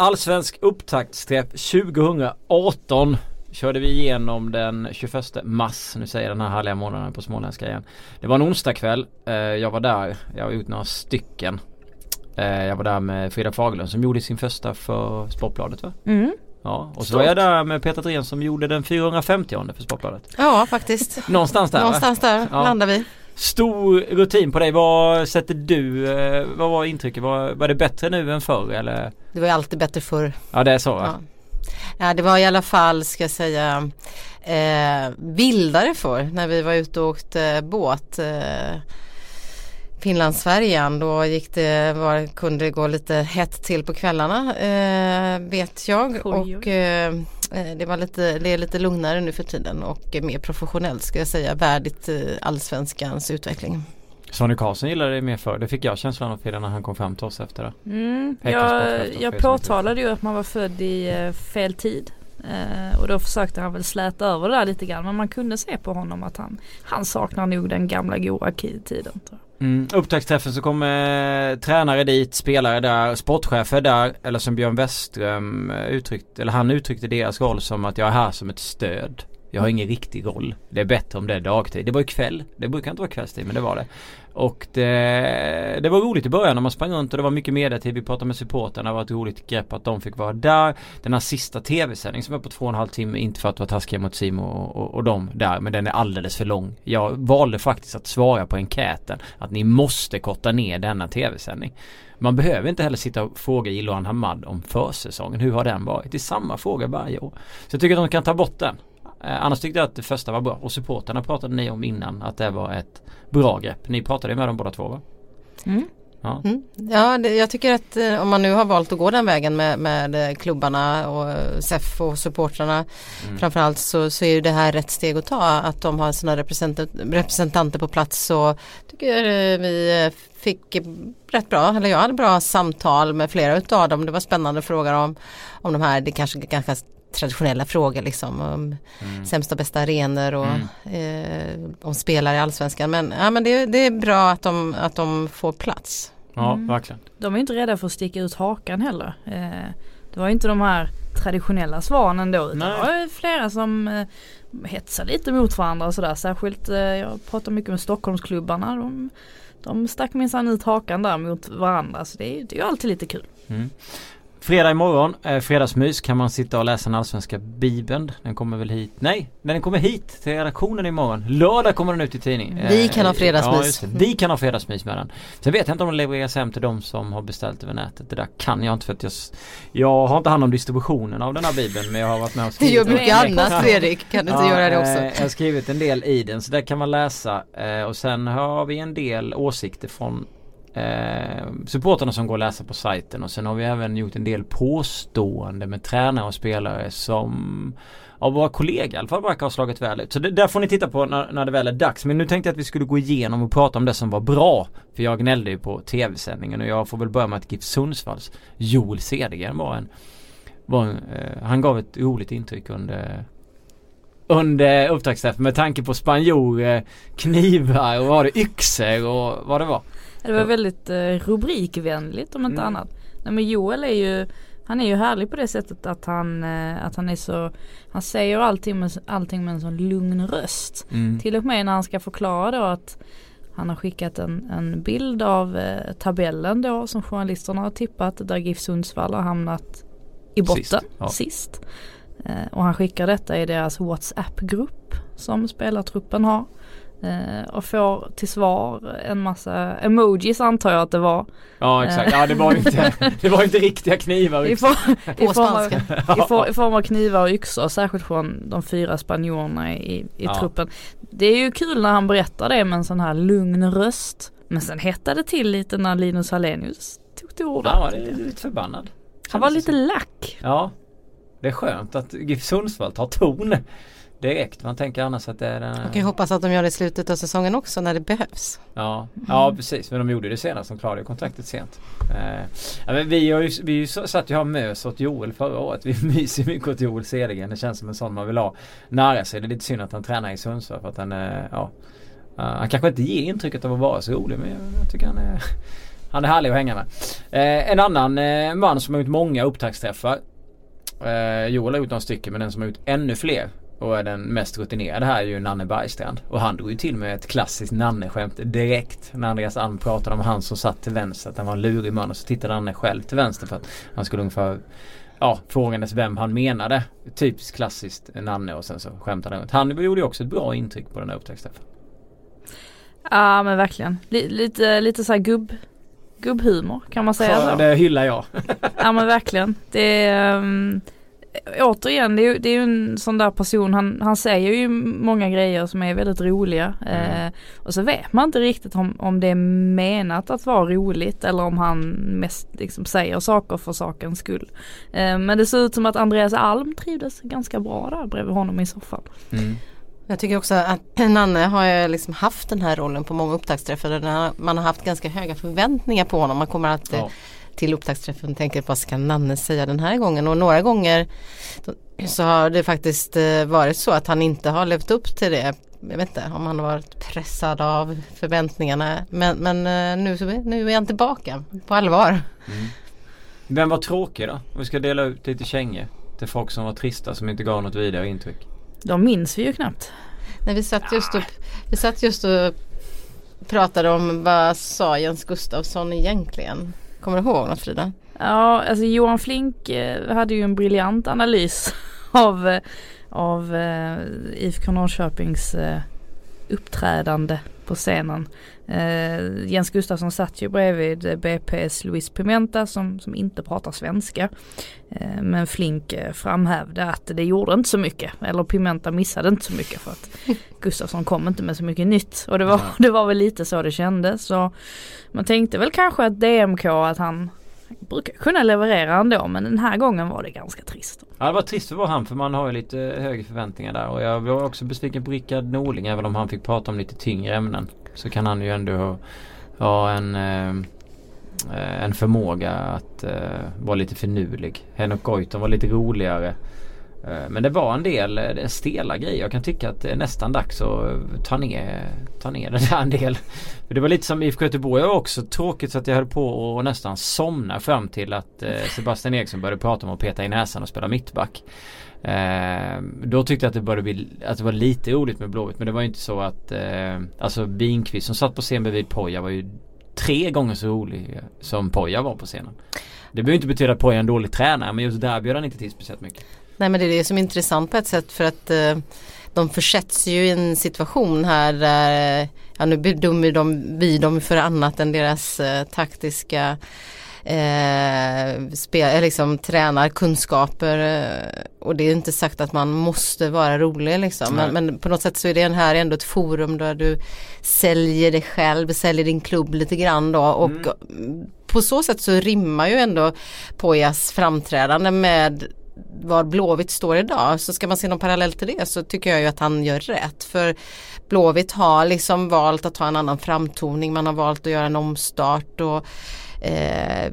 Allsvensk upptaktsträff 2018 körde vi igenom den 21 mars. Nu säger jag den här härliga månaden på småländska igen. Det var en onsdagkväll. Eh, jag var där. Jag har gjort några stycken. Eh, jag var där med Frida Fagerlund som gjorde sin första för Sportbladet va? Mm. Ja, och så var jag där med Peter Thrén som gjorde den 450 för Sportbladet. Ja faktiskt. Någonstans där Någonstans där Ja. landar vi. Stor rutin på dig. Vad sätter du, eh, vad var intrycket? Var, var det bättre nu än förr eller? Det var ju alltid bättre förr. Ja det är så va? Ja. Ja, det var i alla fall, ska jag säga, eh, vildare för när vi var ute och åkte båt. Eh, Finlandsfärjan, då gick det, var, kunde det gå lite hett till på kvällarna eh, vet jag. Oj, oj. och eh, eh, det, var lite, det är lite lugnare nu för tiden och mer professionellt ska jag säga, värdigt eh, allsvenskans utveckling. Sonny Karlsson gillade det mer förr. Det fick jag känslan av Frida när han kom fram till oss efter det. Mm, jag, jag för påtalade ju att man var född i eh, fel tid. Och då försökte han väl släta över det där lite grann. Men man kunde se på honom att han, han saknar nog den gamla goa tiden. tror jag. Mm. Upptaktsträffen så kommer eh, tränare dit, spelare där, sportchefer där. Eller som Björn Westström eh, uttryckte, eller han uttryckte deras roll som att jag är här som ett stöd. Jag har ingen riktig roll. Det är bättre om det är dagtid. Det var ju kväll. Det brukar inte vara kvällstid men det var det. Och det, det var roligt i början när man sprang runt och det var mycket mediatid. Vi pratade med supportrarna. Det var ett roligt grepp att de fick vara där. Den här sista tv-sändningen som är på två och en halv timme. Inte för att vara taskiga mot Simon och, och, och dem där. Men den är alldeles för lång. Jag valde faktiskt att svara på enkäten. Att ni måste korta ner denna tv-sändning. Man behöver inte heller sitta och fråga Iloan Hamad om försäsongen. Hur har den varit? Det är samma fråga varje år. Så jag tycker att de kan ta bort den. Eh, annars tyckte jag att det första var bra. Och supporterna pratade ni om innan att det var ett bra grepp. Ni pratade ju med dem båda två va? Mm. Ja. Mm. Ja, det, jag tycker att eh, om man nu har valt att gå den vägen med, med eh, klubbarna och SEF och supportrarna Mm. framförallt så, så är ju det här rätt steg att ta att de har sina representanter, representanter på plats så tycker jag vi fick rätt bra, eller jag hade bra samtal med flera utav dem. Det var spännande frågor om, om de här, det kanske ganska traditionella frågor liksom om Mm. sämsta och bästa arenor och eh, om spelare i allsvenskan. Men, ja, men det, det är bra att de, att de får plats. Ja, Mm. verkligen. De är inte rädda för att sticka ut hakan heller. Eh, det var inte de här traditionella svaren då. Utan Nej. det var ju flera som eh, hetsar lite mot varandra och sådär. Särskilt, eh, jag pratar mycket med Stockholmsklubbarna. De, de stack minsann ut hakan där mot varandra. Så det är, det är ju alltid lite kul. Mm. Fredag imorgon, eh, fredagsmys kan man sitta och läsa den allsvenska bibeln. Den kommer väl hit? Nej, den kommer hit till redaktionen imorgon. Lördag kommer den ut i tidning. Vi kan ha fredagsmys. Ja, just det. Vi kan ha fredagsmys med den. Sen vet jag inte om den levereras hem till de som har beställt över nätet. Det där kan jag inte för att jag Jag har inte hand om distributionen av den här bibeln men jag har varit med och Du skrivit gör den. mycket Ja. annat Fredrik, kan du inte göra det eh, också? Jag har skrivit en del i den så där kan man läsa eh, och sen har vi en del åsikter från eh, supporterna som går att läsa på sajten och sen har vi även gjort en del påstående med tränare och spelare som av våra kollegor i alla fall verkar ha slagit väl ut. Så det där får ni titta på när, när det väl är dags. Men nu tänkte jag att vi skulle gå igenom och prata om det som var bra. För jag gnällde ju på tv-sändningen och jag får väl börja med att GIF Sundsvalls Joel Cedergren var en, var en eh, han gav ett roligt intryck under under upptaktsträffen med tanke på spanjorer, knivar och var det yxor och vad det var. Det var väldigt eh, rubrikvänligt om inte Mm. annat. Nej men Joel är ju han är ju härlig på det sättet att han, eh, att han är så Han säger allting med, allting med en sån lugn röst. Mm. Till och med när han ska förklara då att han har skickat en, en bild av eh, tabellen då som journalisterna har tippat där GIF Sundsvall har hamnat i botten Sist, sist. ja. Eh, och han skickar detta i deras WhatsApp-grupp som spelartruppen har. Eh, och får till svar en massa emojis antar jag att det var. Ja exakt, ja det var ju inte, det var inte riktiga knivar. I, for, i, form av, i, for, I form av knivar och yxor, särskilt från de fyra spanjorerna i, i Ja. truppen. Det är ju kul när han berättar det med en sån här lugn röst. Men sen hettade det till lite när Linus Hallenius tog till orda. Han var lite, lite förbannad. Han var lite lack. Ja. Det är skönt att GIF Sundsvall tar ton direkt. Man tänker annars att det är den... Man kan ju hoppas att de gör det i slutet av säsongen också när det behövs. Ja, ja precis. Men de gjorde det senast. De klarade kontraktet sent. Eh, ja, men vi har ju, vi satt ju här mös åt Joel förra året. Vi myser mycket åt Joel Cedergren. Det känns som en sån man vill ha nära sig. Det är lite synd att han tränar i Sundsvall för att han eh, ja, eh, han kanske inte ger intrycket av att vara så rolig men jag, jag tycker han är Han är härlig att hänga med. Eh, en annan eh, man som har gjort många upptaktsträffar. Eh, Joel har gjort några stycken men den som har gjort ännu fler och är den mest rutinerade här är ju Nanne Bergstrand. Och han drog ju till med ett klassiskt Nanne-skämt direkt. När Andreas Alm pratade om han som satt till vänster. Att han var en lurig man och så tittade Nanne själv till vänster för att han skulle ungefär Ja, frågandes vem han menade. Typiskt klassiskt Nanne och sen så skämtade han runt. Han gjorde ju också ett bra intryck på den här upptaktsträffen. Ja men verkligen. L lite, lite så gubb, gubbhumor kan man säga. Ja, det hyllar jag. ja men verkligen. Det är, um, återigen det är, det är ju en sån där person, han, han säger ju många grejer som är väldigt roliga. Mm. Eh, och så vet man inte riktigt om, om det är menat att vara roligt eller om han mest liksom säger saker för sakens skull. Eh, men det ser ut som att Andreas Alm trivdes ganska bra där bredvid honom i soffan. Mm. Jag tycker också att Nanne har ju liksom haft den här rollen på många upptaktsträffar där man har haft ganska höga förväntningar på honom. Man kommer att ja. Till upptaktsträffen och tänker vad ska Nanne säga den här gången och några gånger så har det faktiskt eh, varit så att han inte har levt upp till det. Jag vet inte om han har varit pressad av förväntningarna men, men eh, nu, nu är han tillbaka på allvar. Mm. Vem var tråkig då? Vi ska dela ut lite kängor till folk som var trista som inte gav något vidare intryck. De minns vi ju knappt. Nej, vi satt just och, vi satt just och pratade om vad sa Jens Gustafsson egentligen? Kommer du ihåg något Frida? Ja, alltså Johan Flink eh, hade ju en briljant analys av, eh, av eh, IFK Norrköpings uppträdande på scenen. Uh, Jens Gustafsson satt ju bredvid BP's Luis Pimenta som, som inte pratar svenska. Uh, men Flink uh, framhävde att det gjorde inte så mycket. Eller Pimenta missade inte så mycket för att Gustafsson kom inte med så mycket nytt. Och det var, det var väl lite så det kändes. Så man tänkte väl kanske att DMK att han brukar kunna leverera ändå men den här gången var det ganska trist. Ja det var trist för han för man har ju lite högre förväntningar där och jag var också besviken på Rickard Norling även om han fick prata om lite tyngre ämnen. Så kan han ju ändå ha, ha en eh, en förmåga att eh, vara lite finurlig. Henok Goitom var lite roligare. Uh, men det var en del uh, stela grejer. Jag kan tycka att det är nästan dags att ta ner, ta ner det där en del. Det var lite som IFK Göteborg var också tråkigt så att jag höll på att nästan somna fram till att Sebastian Eriksson började prata om att peta i näsan och spela mittback. Eh, då tyckte jag att det började bli, att det var lite roligt med Blåvitt men det var ju inte så att eh, Alltså Binqvist som satt på scen bredvid Poja var ju tre gånger så rolig som Poja var på scenen. Det behöver inte betyda att Poja är en dålig tränare men just där bjöd han inte till speciellt mycket. Nej men det är det som är intressant på ett sätt för att eh, de försätts ju i en situation här där ja, nu bedömer de, vi dem för annat än deras eh, taktiska eh, spel, eh, liksom, tränar kunskaper eh, och det är inte sagt att man måste vara rolig liksom. Men, men, på något sätt så är det här ändå ett forum där du säljer dig själv, säljer din klubb lite grann då och mm. på så sätt så rimmar ju ändå Pojas framträdande med var Blåvitt står idag. Så ska man se någon parallell till det så tycker jag ju att han gör rätt. För Blåvitt har liksom valt att ha en annan framtoning. Man har valt att göra en omstart och Eh,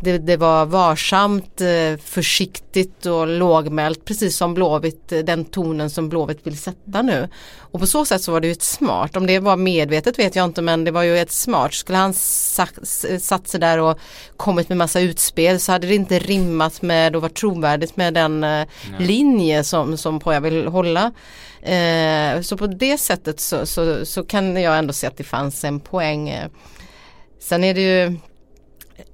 det, det, var varsamt, eh, försiktigt och lågmält precis som Blåvitt, eh, den tonen som Blåvitt vill sätta nu. Och på så sätt så var det ju ett smart, om det var medvetet vet jag inte men det var ju ett smart. Skulle han satt sig där och kommit med massa utspel så hade det inte rimmat med och varit trovärdigt med den Nej. linje som, som Poja vill hålla. Eh, så på det sättet så, så, så, kan jag ändå se att det fanns en poäng. Sen är det ju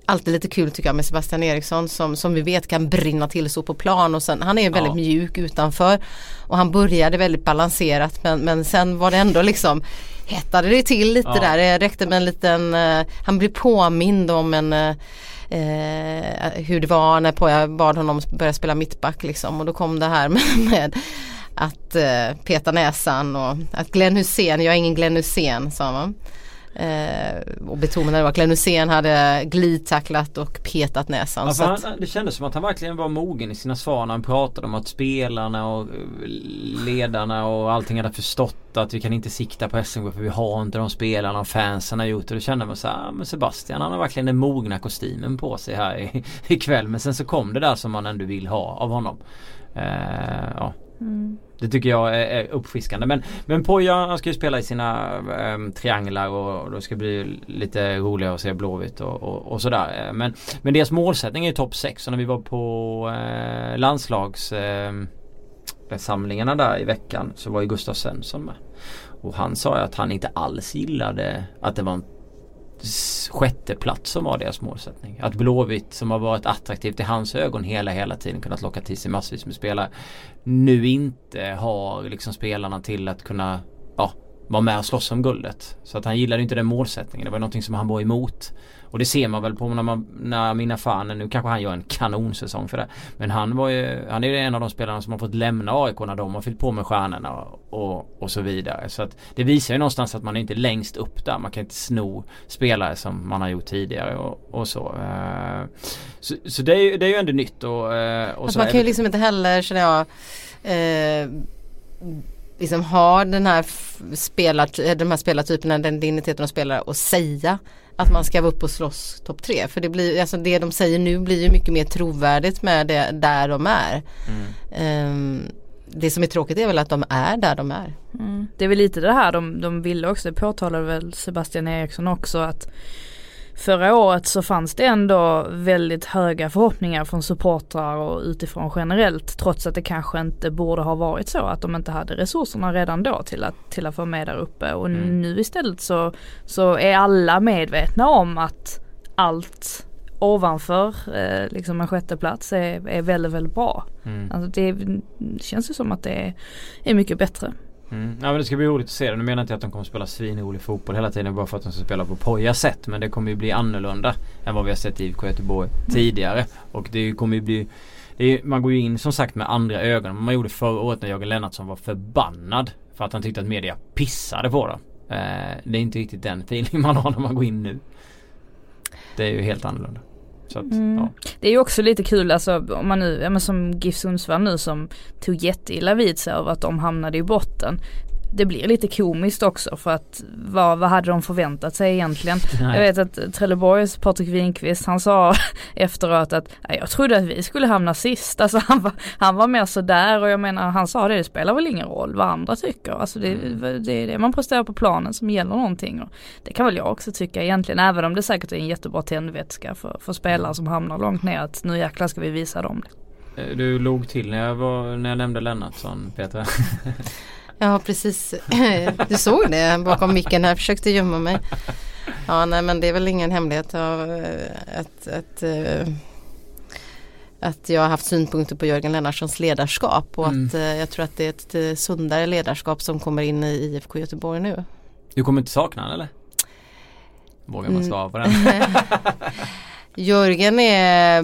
alltid lite kul tycker jag med Sebastian Eriksson som, som vi vet kan brinna till så på plan och sen han är väldigt ja. mjuk utanför och han började väldigt balanserat men, men sen var det ändå liksom hettade det till lite ja. där. Det räckte med en liten, uh, han blev påmind om en uh, hur det var när jag bad honom börja spela mittback liksom och då kom det här med, med att uh, peta näsan och att Glenn Hussein, jag är ingen Glenn Hussein sa man. Eh, och betonade att Glenn Hussein hade glidtacklat och petat näsan. Ja, att... han, det kändes som att han verkligen var mogen i sina svar när han pratade om att spelarna och eh, ledarna och allting hade förstått att vi kan inte sikta på SM för vi har inte de spelarna och fansen har gjort det. Då kände man så här, men Sebastian han har verkligen den mogna kostymen på sig här ikväll. Men sen så kom det där som man ändå vill ha av honom. Eh, ja. Mm. Det tycker jag är, är uppfriskande. Men, men Poja han ska ju spela i sina äm, trianglar och, och då ska det bli lite roligare att se Blåvitt och, och, och sådär. Eh, men, men deras målsättning är ju topp 6 och när vi var på äh, landslags äh, samlingarna där i veckan så var ju Gustav Svensson med. Och han sa att han inte alls gillade att det var en sjätte plats som var deras målsättning. Att Blåvitt som har varit attraktivt i hans ögon hela hela tiden kunnat locka till sig massvis med spelare. Nu inte har liksom spelarna till att kunna ja, vara med och slåss om guldet. Så att han gillade inte den målsättningen. Det var någonting som han var emot. Och det ser man väl på när, man, när mina fan, nu kanske han gör en kanonsäsong för det. Men han var ju, han är ju en av de spelarna som har fått lämna AIK när de har fyllt på med stjärnorna och, och så vidare. Så att det visar ju någonstans att man är inte längst upp där. Man kan inte sno spelare som man har gjort tidigare och, och så. Eh, så. Så, det är ju, det är ju ändå nytt och, eh, och alltså man kan ju liksom inte heller känner jag eh, liksom ha den här spelar, de här spelartyperna, den digniteten av spelare och säga att man ska vara upp och slåss topp tre. För det, blir, alltså det de säger nu blir ju mycket mer trovärdigt med det där de är. Mm. Um, det som är tråkigt är väl att de är där de är. Mm. Det är väl lite det här de, de ville också, det påtalade väl Sebastian Eriksson också att förra året så fanns det ändå väldigt höga förhoppningar från supportrar och utifrån generellt trots att det kanske inte borde ha varit så att de inte hade resurserna redan då till att, till att få med där uppe och mm. nu istället så, så är alla medvetna om att allt ovanför eh, liksom en sjätte plats är, är väldigt väldigt bra. Mm. Alltså det känns ju som att det är, är mycket bättre. Mm. Ja men det ska bli roligt att se det. Nu menar jag inte att de kommer spela svinrolig fotboll hela tiden bara för att de ska spela på Poja sätt. Men det kommer ju bli annorlunda än vad vi har sett i IFK Göteborg tidigare. Och det kommer ju bli är, man går ju in som sagt med andra ögon. Man gjorde förra året när Jörgen Lennartsson var förbannad för att han tyckte att media pissade på dem. Eh, det är inte riktigt den feeling man har när man går in nu. Det är ju helt annorlunda. Att, mm. ja. Det är ju också lite kul alltså om man nu, ja, men som GIF Sundsvall nu som tog jätteilla vid sig över att de hamnade i botten det blir lite komiskt också för att vad, vad hade de förväntat sig egentligen? Nej. Jag vet att Trelleborgs Patrik Winqvist han sa efteråt att jag trodde att vi skulle hamna sist. Alltså han var, han var mer sådär och jag menar han sa det, det spelar väl ingen roll vad andra tycker. Alltså det, mm. det är det man presterar på planen som gäller någonting. Och det kan väl jag också tycka egentligen även om det säkert är en jättebra tändvätska för, för spelare som hamnar långt ner att nu jäklar ska vi visa dem det. Eh, du låg till när jag, var, när jag nämnde Lennartsson Petra. Ja precis. Du såg det bakom micken här. Jag försökte gömma mig. Ja nej men det är väl ingen hemlighet av eh, att, att, eh, att jag har haft synpunkter på Jörgen Lennartssons ledarskap och mm. att eh, jag tror att det är ett sundare ledarskap som kommer in i IFK Göteborg nu. Du kommer inte sakna honom eller? Vågar man svara på den? Jörgen är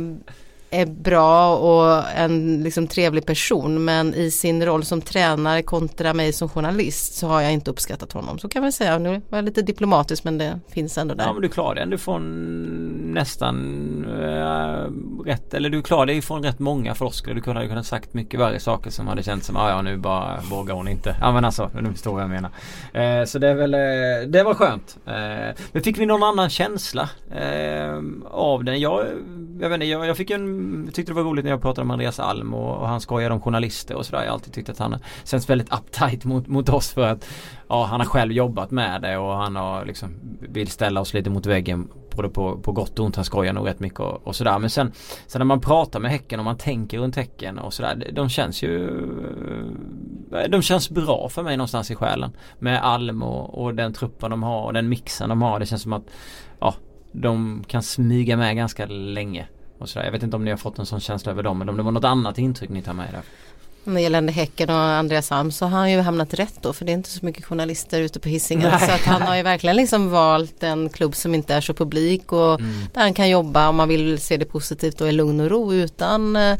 är bra och en liksom trevlig person men i sin roll som tränare kontra mig som journalist så har jag inte uppskattat honom. Så kan man säga. Nu var jag lite diplomatisk men det finns ändå där. Ja men du klarar dig ändå från nästan äh, rätt eller du klarar dig ifrån rätt många floskler. Du kunde ha kunnat sagt mycket värre saker som hade känts som ja ja nu bara vågar hon inte. Ja men alltså nu förstår vad jag menar. Eh, så det är väl eh, det var skönt. Eh, men fick vi någon annan känsla eh, av den? Jag, jag vet inte, jag, jag fick en tyckte det var roligt när jag pratade med Andreas Alm och, och han skojade om journalister och sådär. Jag har alltid tyckt att han känns väldigt uptight mot, mot oss för att ja, han har själv jobbat med det och han har liksom vill ställa oss lite mot väggen både på, på gott och ont. Han skojar nog rätt mycket och, och sådär. Men sen, sen när man pratar med Häcken och man tänker runt Häcken och sådär. De känns ju eh, De känns bra för mig någonstans i själen. Med Alm och, och den truppen de har och den mixen de har. Det känns som att ja, de kan smyga med ganska länge. Och sådär. Jag vet inte om ni har fått en sån känsla över dem eller om det var något annat intryck ni tar med er. När gällande Häcken och Andreas Alm så har han ju hamnat rätt då för det är inte så mycket journalister ute på Hisingen. Så att han har ju verkligen liksom valt en klubb som inte är så publik och mm. där han kan jobba om man vill se det positivt och i lugn och ro utan, eh,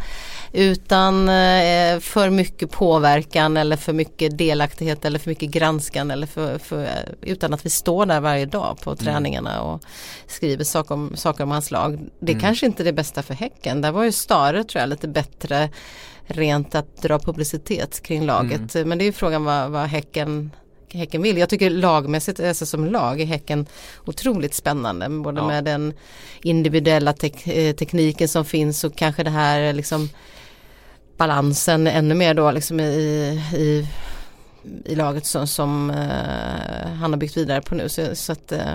utan eh, för mycket påverkan eller för mycket delaktighet eller för mycket granskan eller för, för utan att vi står där varje dag på mm. träningarna och skriver saker om, saker om hans lag. Det mm. kanske inte är det bästa för Häcken. Där var ju Stare tror jag lite bättre rent att dra publicitet kring laget. Mm. Men det är frågan vad, vad häcken, häcken vill. Jag tycker lagmässigt, alltså som lag är Häcken otroligt spännande. Både ja. med den individuella tek eh, tekniken som finns och kanske det här liksom balansen ännu mer då liksom i, i, i laget som, som uh, han har byggt vidare på nu. Så, så att, uh,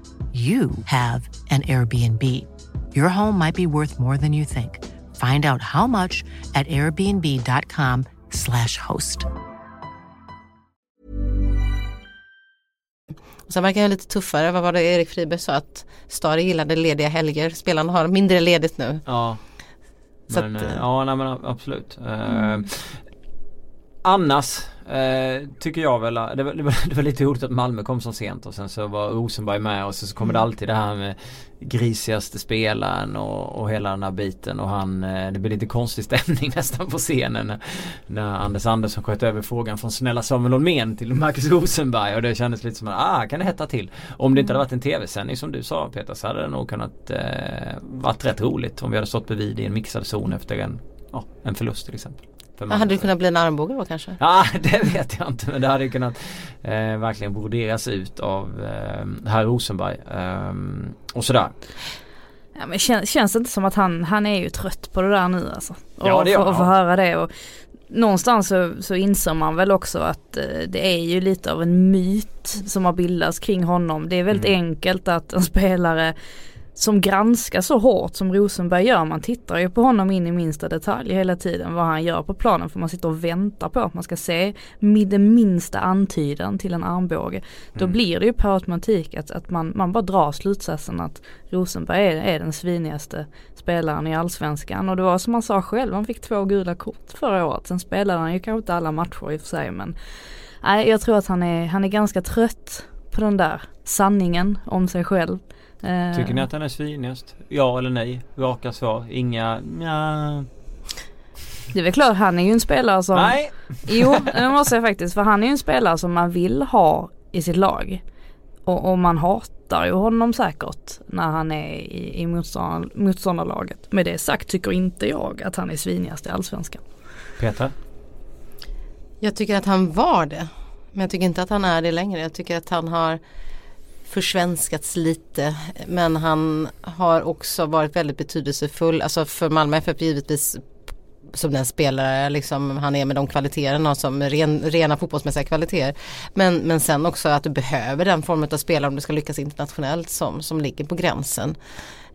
you have an Airbnb. Your home might be worth more than you think. Find out how much at airbnb.com slash host. Sen verkar jag lite tuffare. Vad var det Erik Friberg sa att Stare gillade lediga helger. Spelarna har mindre ledigt nu. Ja. Men, att, eh, ja, nej, men absolut. Mm. Annars Eh, tycker jag väl. Det var, det, var, det var, lite roligt att Malmö kom så sent och sen så var Rosenberg med och så, så kommer det mm. alltid det här med grisigaste spelaren och, och hela den här biten och han eh, Det blir lite konstig stämning nästan på scenen när, när Anders Andersson sköt över frågan från snälla Samuel Holmén till Marcus Rosenberg och det kändes lite som att ah kan det hetta till. Om det inte hade varit en tv-sändning som du sa Peter så hade det nog kunnat eh, varit rätt roligt om vi hade stått bredvid i en mixad zon efter en, ja, en förlust till exempel. Hade det kunnat bli en armbåge då kanske? Ja det vet jag inte men det hade kunnat eh, verkligen broderas ut av eh, herr Rosenberg eh, och sådär. Ja, men kän, känns det inte som att han, han är ju trött på det där nu alltså? Och ja, det gör få, få höra det och någonstans så, så inser man väl också att eh, det är ju lite av en myt som har bildats kring honom. Det är väldigt mm. enkelt att en spelare som granskar så hårt som Rosenberg gör. Man tittar ju på honom in i minsta detalj hela tiden vad han gör på planen för man sitter och väntar på att man ska se den minsta antydan till en armbåge. Då mm. blir det ju per automatik att, att man, man bara drar slutsatsen att Rosenberg är, är den svinigaste spelaren i allsvenskan och det var som han sa själv, han fick två gula kort förra året. Sen spelade han ju kanske inte alla matcher i och för sig men nej, jag tror att han är, han är ganska trött på den där sanningen om sig själv. Eh. Tycker ni att han är svinigast? Ja eller nej? Raka svar. Inga nja. Det är väl klart, han är ju en spelare som... Nej! Jo, det måste jag faktiskt. För han är ju en spelare som man vill ha i sitt lag. Och, och man hatar ju honom säkert när han är i, i motståndar, motståndarlaget. Med det sagt tycker inte jag att han är svinigast i Allsvenskan. Peter? Jag tycker att han var det. Men jag tycker inte att han är det längre. Jag tycker att han har försvenskats lite men han har också varit väldigt betydelsefull, alltså för Malmö FF givetvis som den spelare liksom han är med de kvaliteterna alltså som ren, rena fotbollsmässiga kvaliteter. Men, men sen också att du behöver den formen av spelare om du ska lyckas internationellt som, som ligger på gränsen.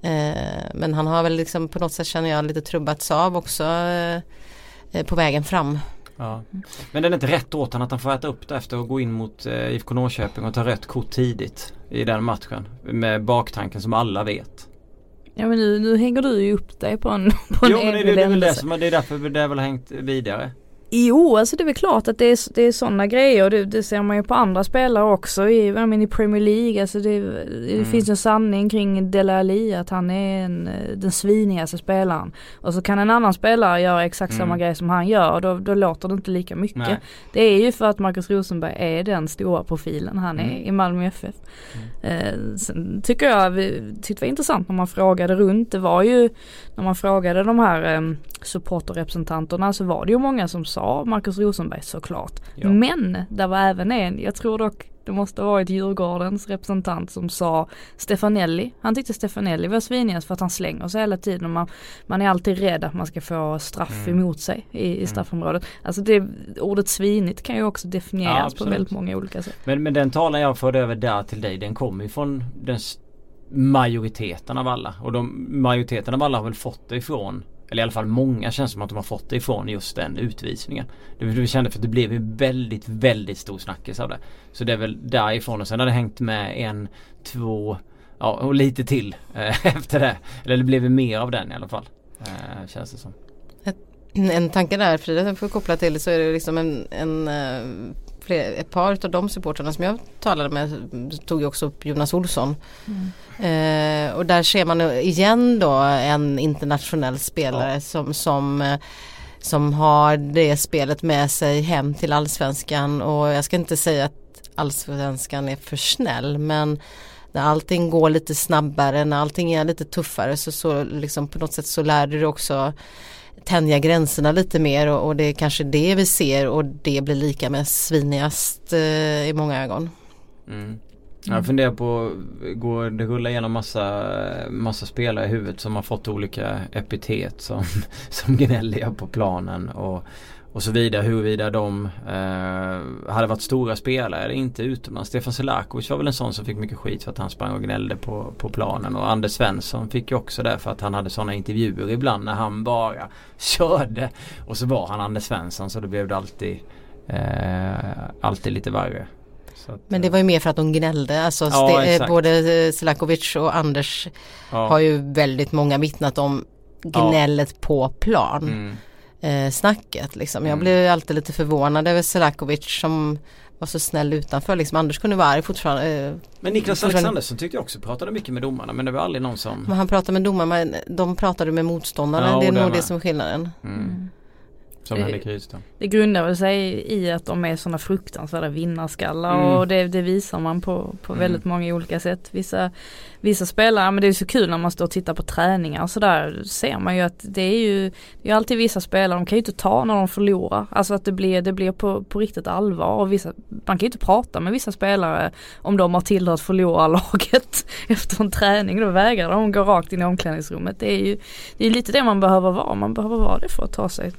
Eh, men han har väl liksom på något sätt känner jag lite trubbats av också eh, på vägen fram. Ja. Men det är inte rätt åt honom att han får äta upp det efter att gå in mot eh, IFK Norrköping och ta rött kort tidigt i den matchen. Med baktanken som alla vet. Ja men nu, nu hänger du ju upp dig på en, på en Jo men det, det, är väl det som, det är därför det väl hängt vidare. Jo, alltså det är väl klart att det är, det är sådana grejer och det, det, ser man ju på andra spelare också i, men i Premier League. Alltså det, det mm. finns en sanning kring Dele Alli att han är en, den svinigaste spelaren. Och så kan en annan spelare göra exakt mm. samma grej som han gör och då, då låter det inte lika mycket. Nej. Det är ju för att Marcus Rosenberg är den stora profilen han är mm. i Malmö FF. Mm. Eh, sen tycker jag, vi, tyckte det var intressant när man frågade runt. Det var ju när man frågade de här eh, supporterrepresentanterna så var det ju många som sa Marcus Rosenberg såklart. Ja. Men det var även en, jag tror dock det måste ha varit Djurgårdens representant som sa Stefanelli. Han tyckte Stefanelli var svinigast för att han slänger sig hela tiden och man, man är alltid rädd att man ska få straff mm. emot sig i, i mm. straffområdet. Alltså det, ordet svinigt kan ju också definieras ja, på väldigt många olika sätt. Men, men den talan jag förde över där till dig den kommer ju från den majoriteten av alla. Och de majoriteten av alla har väl fått det ifrån eller i alla fall många känns som att de har fått det ifrån just den utvisningen. Det, kände för att det blev ju väldigt, väldigt stor snackis av det. Så det är väl därifrån och sen har det hängt med en, två, ja och lite till eh, efter det. Eller det blev ju mer av den i alla fall. Eh, känns det som. En tanke där Frida får koppla till så är det liksom en, en eh, fler, ett par av de supportrarna som jag talade med tog ju också upp Jonas Olsson. Eh, och där ser man igen då en internationell spelare Ja. som, som, eh, som har det spelet med sig hem till allsvenskan och jag ska inte säga att allsvenskan är för snäll men när allting går lite snabbare, när allting är lite tuffare så, så liksom på något sätt så lär du dig också tänja gränserna lite mer och, och det är kanske det vi ser och det blir lika med svinigast eh, i många ögon. Mm. Jag funderar på, går det rulla igenom massa, massa spelare i huvudet som har fått olika epitet som, som gnälliga på planen och, och så vidare. Huruvida de eh, hade varit stora spelare eller inte utomlands. Stefan Selakovic var väl en sån som fick mycket skit för att han sprang och gnällde på, på planen. Och Anders Svensson fick ju också det för att han hade sådana intervjuer ibland när han bara körde. Och så var han Anders Svensson så då blev det alltid, eh, alltid lite värre. Att, Men det var ju mer för att de gnällde. Alltså Ja, eh, exakt. både Selakovic och Anders ja. har ju väldigt många vittnat om gnället på plan. Mm. Eh, snacket liksom. Jag Mm. blev alltid lite förvånad över Selakovic som var så snäll utanför. Liksom. Anders kunde vara arg fortfarande. Eh, Men Niklas Fortfarande- Alexandersson tyckte jag också pratade mycket med domarna men det var aldrig någon som men han pratade med domaren men de pratade med motståndarna. Ja, det är nog det som är skillnaden. mm, Som Det- Henrik Rydström. Det grundar väl sig i att de är sådana fruktansvärda vinnarskallar Mm. och det, det visar man på, på Mm. väldigt många olika sätt. Vissa, vissa spelare, men det är så kul när man står och tittar på träningar och sådär ser man ju att det är ju det är alltid vissa spelare, de kan ju inte ta när de förlorar. Alltså att det blir, det blir på, på riktigt allvar och vissa, man kan ju inte prata med vissa spelare om de har tillhört förlorarlaget efter en träning. Då vägrar de gå rakt in i omklädningsrummet. Det är ju det är lite det man behöver vara, man behöver vara det för att ta sig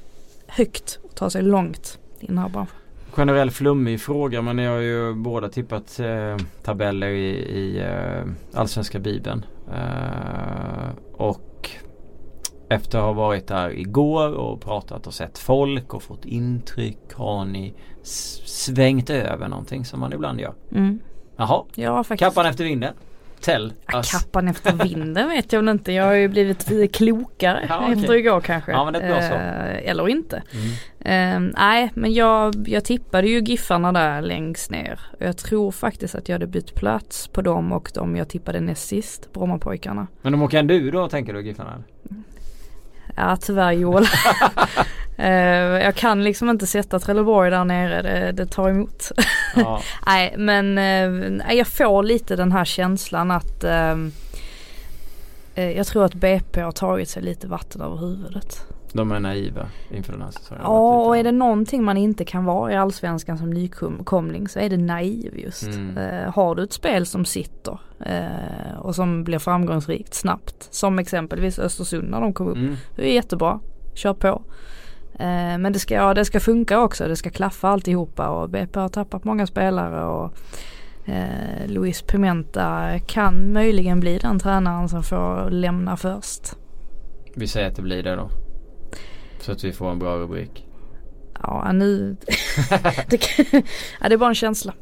högt och ta sig långt i den här branschen. Generell flummig fråga men ni har ju båda tippat eh, tabeller i, i eh, Allsvenska Bibeln. Eh, och efter att ha varit där igår och pratat och sett folk och fått intryck har ni svängt över någonting som man ibland gör. Mm. Jaha, Ja faktiskt. kappan efter vinden. Tell us. kappan efter vinden vet jag väl inte. Jag har ju blivit klokare Ja, okej. efter igår kanske. Ja, men det är bra svar. Eh, eller inte. Mm. Eh, nej men jag, jag tippade ju Giffarna där längst ner. Jag tror faktiskt att jag hade bytt plats på dem och de jag tippade näst sist, Brommapojkarna. Men de åker ändå ur då tänker du Giffarna? Ja tyvärr Joel. Eh, jag kan liksom inte sätta Trelleborg där nere, det, det tar emot. Ja. Nej men eh, jag får lite den här känslan att eh, jag tror att BP har tagit sig lite vatten över huvudet. De är naiva inför den här säsongen. Ja och är det någonting man inte kan vara i allsvenskan som nykomling så är det naiv just. Mm. Eh, har du ett spel som sitter eh, och som blir framgångsrikt snabbt som exempelvis Östersund när de kom upp. Mm. Det är jättebra, kör på. Eh, men det ska, ja, det ska funka också, det ska klaffa alltihopa och BP har tappat många spelare och eh, Luis Pimenta kan möjligen bli den tränaren som får lämna först. Vi säger att det blir det då. Så att vi får en bra rubrik. Ja nu, det, kan- ja, det är bara en känsla.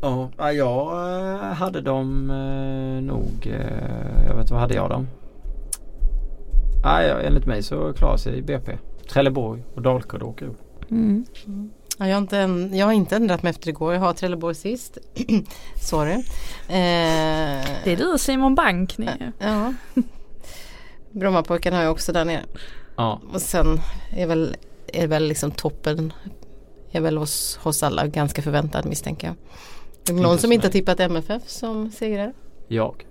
Ja, jag eh, hade dem eh, nog. Jag vet vad hade jag dem? Nej, ja, enligt mig så klarar sig BP. Trelleborg och Dalkurd åker upp. Mm. Ja, jag, har inte, jag har inte ändrat mig efter igår. Jag har Trelleborg sist. Sorry. Eh, Det är du och Simon Bank. Ni, Ja. Brommapojkarna har jag också där nere. Ja, Och sen är väl, är väl liksom toppen är väl hos, hos alla ganska förväntad misstänker jag. Någon som inte har tippat MFF som segrare? jag.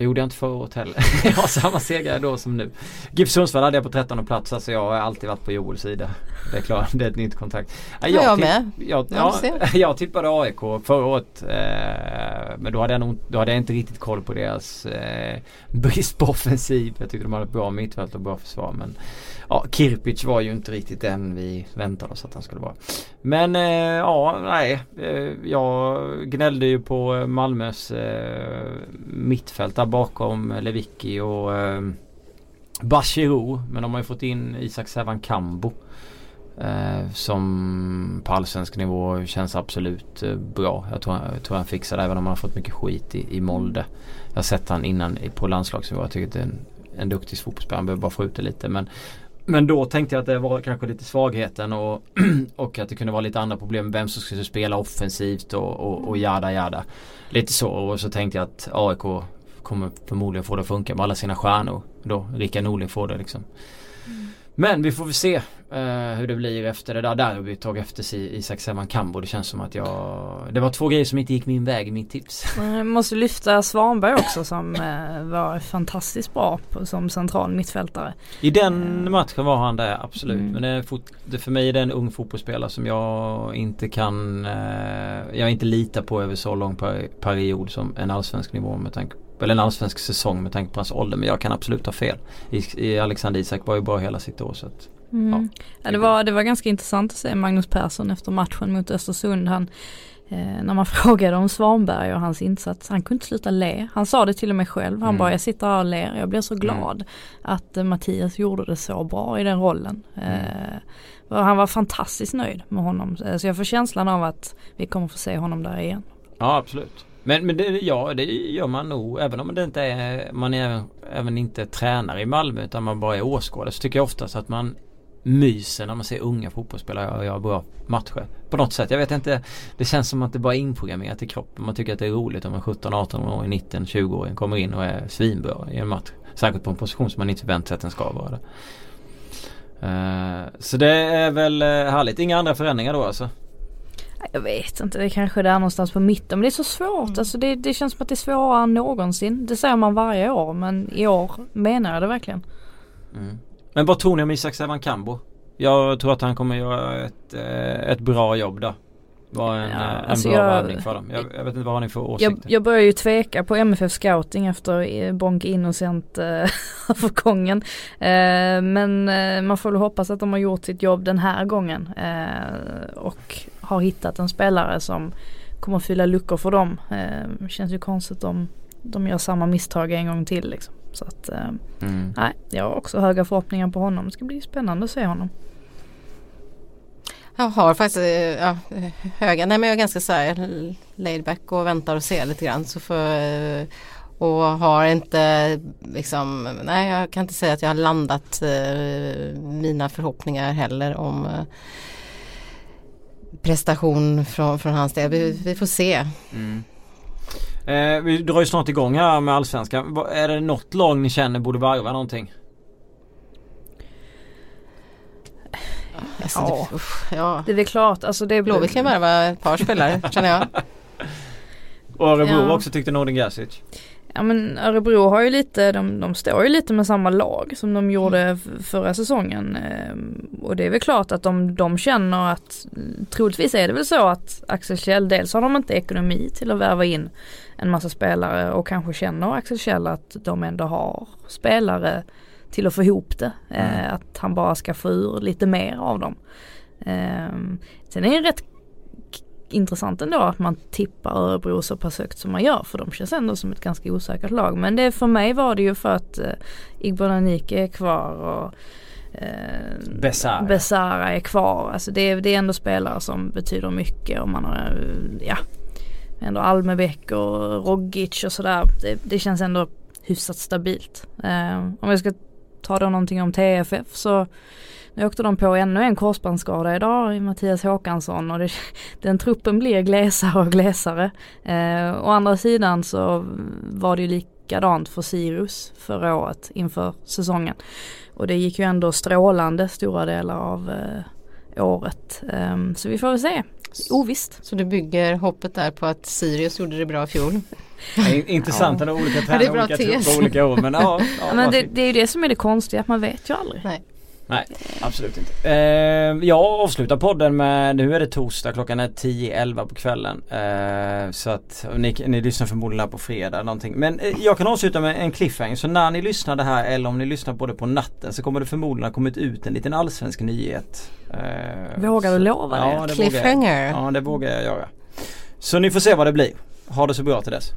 Det gjorde jag inte förra året heller. jag har samma segrare då som nu. GIF Sundsvall hade jag på 13 plats. Alltså jag har alltid varit på Joels sida. Det är klart, det är ett nytt kontrakt. Jag tipp- med. Jag, Ja, ja, ser. jag tippade AIK förra året. Eh, men då hade, jag nog, då hade jag inte riktigt koll på deras eh, brist på offensiv. Jag tyckte de hade ett bra mittfält och bra försvar. Men ja, Kirpic var ju inte riktigt den vi väntade oss att han skulle vara. Men eh, ja, nej. Eh, jag gnällde ju på Malmös eh, mittfält där bakom Lewicki och eh, Bachirou. Men de har ju fått in Isak Sävan Kambo. Eh, som på allsvensk nivå känns absolut eh, bra. Jag tror, jag tror han fixar det även om han har fått mycket skit i, i Molde. Jag har sett han innan på landslagsnivå. Jag tycker att det är en, en duktig fotbollsspelare. Han behöver bara få ut det lite. Men Men då tänkte jag att det var kanske lite svagheten och, och att det kunde vara lite andra problem. Vem som skulle spela offensivt och, och, och jada jada. Lite så och så tänkte jag att AIK kommer förmodligen få det att funka med alla sina stjärnor. Då Rickard Norling får det liksom. Men vi får väl se uh, hur det blir efter det där derbyt och efter Isak Sevan Kambo. Det känns som att jag Det var två grejer som inte gick min väg i mitt tips. Jag måste lyfta Svanberg också som uh, var fantastiskt bra på, som central mittfältare. I den uh, matchen var han det absolut. Mm. Men det fot, det för mig är det en ung fotbollsspelare som jag inte kan Jag inte litar på över så lång period som en allsvensk nivå med tanke eller en allsvensk säsong med tanke på hans ålder. Men jag kan absolut ha fel. I, i Alexander Isak var ju bra hela sitt år. Så att, mm. ja, ja, det, var, det var ganska intressant att se Magnus Persson efter matchen mot Östersund. Han, eh, när man frågade om Svanberg och hans insats, han kunde inte sluta le. Han sa det till och med själv. Han mm. bara, jag sitter här och ler. Jag blir så mm. glad mm. att eh, Mattias gjorde det så bra i den rollen. Eh, han var fantastiskt nöjd med honom. Eh, så jag får känslan av att vi kommer få se honom där igen. Ja absolut. Men, men det, ja, det gör man nog. Även om det inte är, man är även, även inte tränare i Malmö utan man bara är åskådare. Så tycker jag oftast att man myser när man ser unga fotbollsspelare göra bra matcher. På något sätt. Jag vet inte. Det känns som att det bara är inprogrammerat i kroppen. Man tycker att det är roligt om en 17-18 åring, 19, 20 åring kommer in och är svinbra i en match. Särskilt på en position som man inte förväntar sig att den ska vara. Uh, så det är väl eh, härligt. Inga andra förändringar då alltså? Jag vet inte, det kanske det är någonstans på mitten. Men det är så svårt. Mm. Alltså det, det känns som att det är svårare än någonsin. Det säger man varje år men i år menar jag det verkligen. Mm. Men vad tror ni om Isak Sevan Kambo? Jag tror att han kommer göra ett, eh, ett bra jobb där var en, ja, en alltså bra jag, värvning för dem. Jag, jag, vet inte vad har ni för åsikter? Jag, jag börjar ju tveka på MFF scouting efter eh, Bonk Innocent övergången. Eh, men eh, man får väl hoppas att de har gjort sitt jobb den här gången. Eh, och har hittat en spelare som kommer fylla luckor för dem. Eh, känns ju konstigt om de gör samma misstag en gång till liksom. Så att, eh, mm. nej, jag har också höga förhoppningar på honom. Det ska bli spännande att se honom. Jag har faktiskt eh, ja, höga, nej men jag är ganska så här laid back och väntar och ser lite grann. Så för, eh, och har inte liksom, nej jag kan inte säga att jag har landat eh, mina förhoppningar heller om eh, prestation från, från hans del. Vi, vi får se. Mm. Eh, vi drar ju snart igång här med Allsvenskan. Är det något lag ni känner borde varva någonting? Alltså, ja. Det, usch, ja. det är väl klart. Alltså det Blåvitt kan värva ett par spelare känner jag. Och Örebro ja. också tyckte Nordin Gasic. Ja men Örebro har ju lite, de, de står ju lite med samma lag som de gjorde mm. förra säsongen. Ehm, och det är väl klart att de, de känner att, troligtvis är det väl så att Axel Kjell, dels har de inte ekonomi till att värva in en massa spelare och kanske känner Axel Kjell att de ändå har spelare till att få ihop det. Mm. Eh, att han bara ska få ur lite mer av dem. Eh, sen är det rätt intressant ändå att man tippar Örebro så pass högt som man gör för de känns ändå som ett ganska osäkert lag. Men det för mig var det ju för att eh, Igbon Anike är kvar och eh, Besara. Besara är kvar. Alltså det, det är ändå spelare som betyder mycket och man har eh, ja ändå Almebäck och Rogic och sådär. Det, det känns ändå hyfsat stabilt. Eh, om jag ska ta då någonting om TFF så nu åkte de på ännu en korsbandsskada idag i Mattias Håkansson och det, den truppen blir glesare och glesare. Eh, å andra sidan så var det ju likadant för Sirius förra året inför säsongen. Och det gick ju ändå strålande stora delar av eh, året. Eh, så vi får väl se. Ovisst. Så du bygger hoppet där på att Sirius gjorde det bra i fjol? intressant ja. olika tränare olika på olika år. Men, ja, ja, men det, det, är ju det som är det konstiga, att man vet ju aldrig. Nej. Nej, absolut inte. Eh, jag avslutar podden med, nu är det torsdag, klockan är 10-11 på kvällen. Eh, så att ni, ni lyssnar förmodligen här på fredag någonting. Men eh, jag kan avsluta med en cliffhanger. Så när ni lyssnar det här eller om ni lyssnar på det på natten så kommer det förmodligen ha kommit ut en liten allsvensk nyhet. Eh, vågar du lova det? Ja, det Cliffhanger? Vågar, ja det vågar jag göra. Så ni får se vad det blir. Ha det så bra till dess.